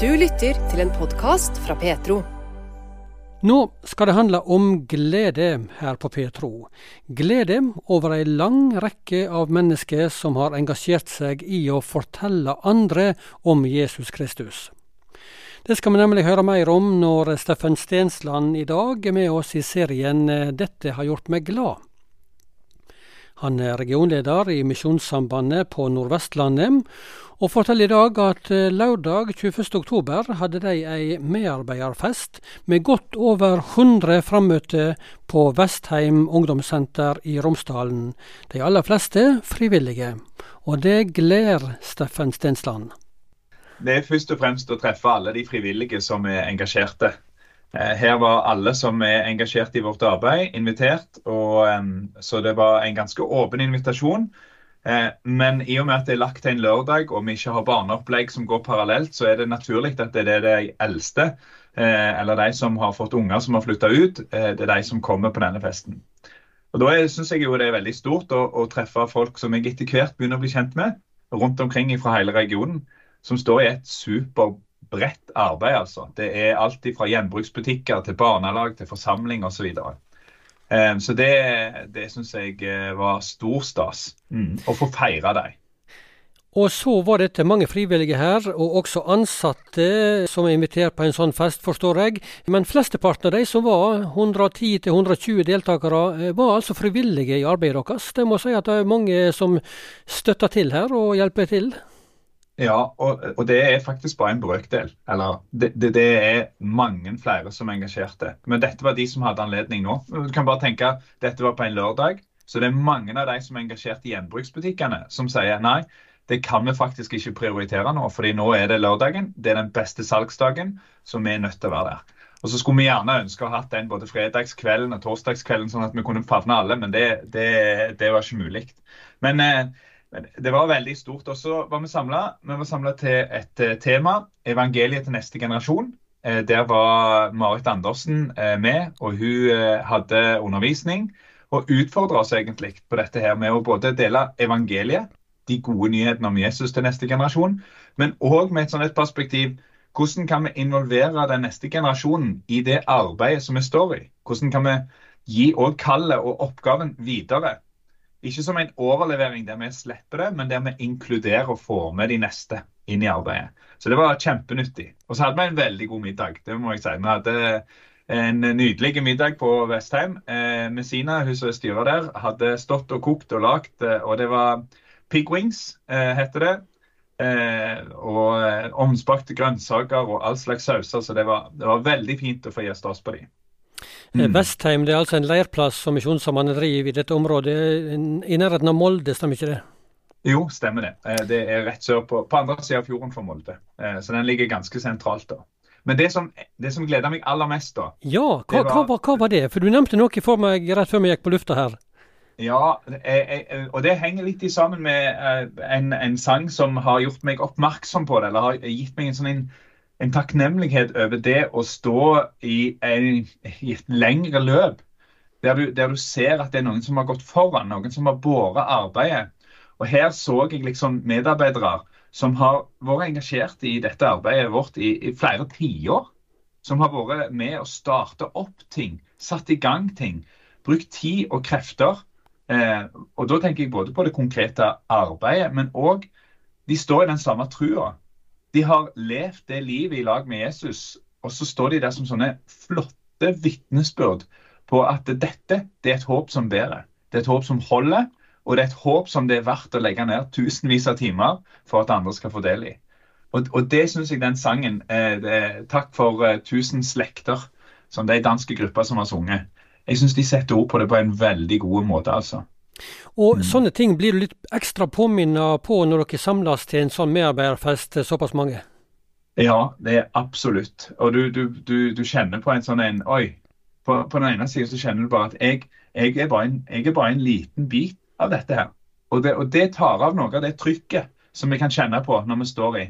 Du lytter til en podkast fra Petro. Nå skal det handle om glede her på Petro. Glede over ei lang rekke av mennesker som har engasjert seg i å fortelle andre om Jesus Kristus. Det skal vi nemlig høre mer om når Steffen Stensland i dag er med oss i serien Dette har gjort meg glad. Han er regionleder i Misjonssambandet på Nordvestlandet, og forteller i dag at eh, lørdag 21.10 hadde de ei medarbeiderfest med godt over 100 frammøtte på Vestheim ungdomssenter i Romsdalen. De aller fleste frivillige. Og det gleder Steffen Stensland. Det er først og fremst å treffe alle de frivillige som er engasjerte. Eh, her var alle som er engasjert i vårt arbeid, invitert. Og, så det var en ganske åpen invitasjon. Eh, men i og med at det er lagt til en lørdag og vi ikke har barneopplegg som går parallelt, så er det naturlig at det er de eldste, eh, eller de som har fått unger som har flytta ut, det er de som kommer på denne festen. Og Da syns jeg jo det er veldig stort å, å, treffe folk som jeg etter hvert begynner å bli kjent med, rundt omkring fra hele regionen, som står i et super bredt arbeid, altså. Det er alt fra gjenbruksbutikker til barnelag til forsamling osv. Så, videre. um, så det, det syns jeg eh, var stor stas. Mm. Å få feire dem. Og så var dette mange frivillige her, og også ansatte som er invitert på en sånn fest, forstår jeg. Men flesteparten av de som var, 110-120 deltakere, eh, var altså frivillige i arbeidet deres. Det må si at det er mange som støtter til her og hjelper til? Ja, og, og, det er faktisk bare en brøkdel. Eller det, det, det, er mange flere som er engasjerte. Men dette var de som hadde anledning nå. Du kan bare tenke dette var på en lørdag. Så det er mange av de som er engasjert i gjenbruksbutikkene, som sier nei, det kan vi faktisk ikke prioritere nå, fordi nå er det lørdagen. Det er den beste salgsdagen, så vi er nødt til å være der. Og så skulle vi gjerne ønske å ha hatt den både fredagskvelden og torsdagskvelden, sånn at vi kunne favne alle, men det, det, var ikke mulig. Men eh, men det var veldig stort. Og så var vi samla. Vi var samla til et uh, tema. Evangeliet til neste generasjon. Uh, der var Marit Andersen uh, med, og hun hadde undervisning. Og utfordra oss egentlig på dette her med å både dele evangeliet, de gode nyhetene om Jesus til neste generasjon, men òg med et sånt perspektiv hvordan kan vi involvere den neste generasjonen i det arbeidet som vi står i? Hvordan kan vi gi òg kallet og oppgaven videre? Ikke som en overlevering der vi slipper det, men der vi inkluderer og får med de neste inn i arbeidet. Så det var kjempenyttig. Og så hadde vi en veldig god middag. det må jeg si. Vi hadde en nydelig middag på Vestheim. Eh, Messina, hun som er styrer der, hadde stått og kokt og lagd, eh, og det var pig wings, eh, heter det. Eh, og eh, ovnsbakte grønnsaker og all slags sauser. Så det var, det var veldig fint å få gi stas på dem. Eh, mm. Vestheim det er altså en leirplass som Misjonssambandet driver i dette området, i nærheten av Molde, stemmer ikke det? Jo, stemmer det. Eh, det er rett sør på, på andre siden av fjorden for Molde. Eh, så den ligger ganske sentralt da. Men det som, det som gleder meg aller mest, da Ja, hva, var, hva, hva var det? For du nevnte noe for meg rett før vi gikk på lufta her. Ja, jeg, jeg, og det henger litt sammen med en, en, sang som har gjort meg oppmerksom på det, eller har gitt meg en sånn en takknemlighet over det å stå i, en, i et lengre løp, der du, der du, ser at det er noen som har gått foran, noen som har båret arbeidet. Og Her så jeg liksom medarbeidere som har vært engasjert i dette arbeidet vårt i, i flere tiår. Som har vært med å starte opp ting, satt i gang ting, brukt tid og krefter. Eh, og Da tenker jeg både på det konkrete arbeidet, men òg de står i den samme trua. De har levd det livet i lag med Jesus, og så står de der som sånne flotte vitnesbyrd på at dette det er et håp som bærer. Det er et håp som holder, og det er et håp som det er verdt å legge ned tusenvis av timer for at andre skal få del i. Og, og det syns jeg den sangen eh, Takk for eh, tusen slekter, som det er danske grupper som har sunget. Jeg syns de setter ord på det på en veldig god måte, altså. Og mm. sånne ting blir du litt ekstra påminnet på når dere samles til en sånn medarbeiderfest, såpass mange? Ja, det er absolutt. Og du, du, du, du kjenner på en sånn en Oi. På, på den ene siden så kjenner du bare at jeg, jeg, er bare en, jeg er bare en liten bit av dette her. Og det, og det tar av noe av det trykket som vi kan kjenne på når vi står i.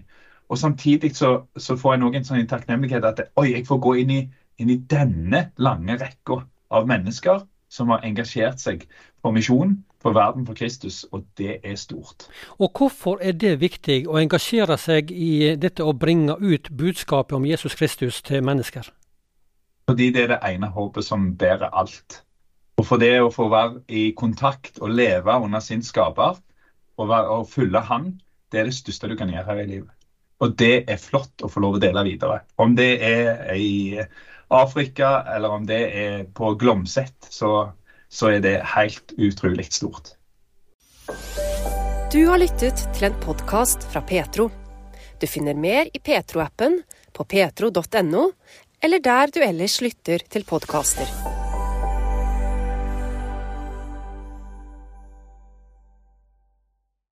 Og samtidig så, så får jeg noen sånn takknemlighet at oi, jeg får gå inn i, inn i denne lange rekka av mennesker som har engasjert seg på misjon for verden for Kristus, og det er stort. Og hvorfor er det viktig å engasjere seg i dette å bringe ut budskapet om Jesus Kristus til mennesker? Fordi det er det ene håpet som bærer alt. Og for det å få være i kontakt og leve under sin skaper, og, være, og følge han, det er det største du kan gjøre her i livet. Og det er flott å få lov å dele videre. Om det er i Afrika, eller om det er på Glomset, så så er det helt utrolig stort. Du har lyttet til en podkast fra Petro. Du finner mer i Petro-appen, på petro.no, eller der du ellers lytter til podkaster.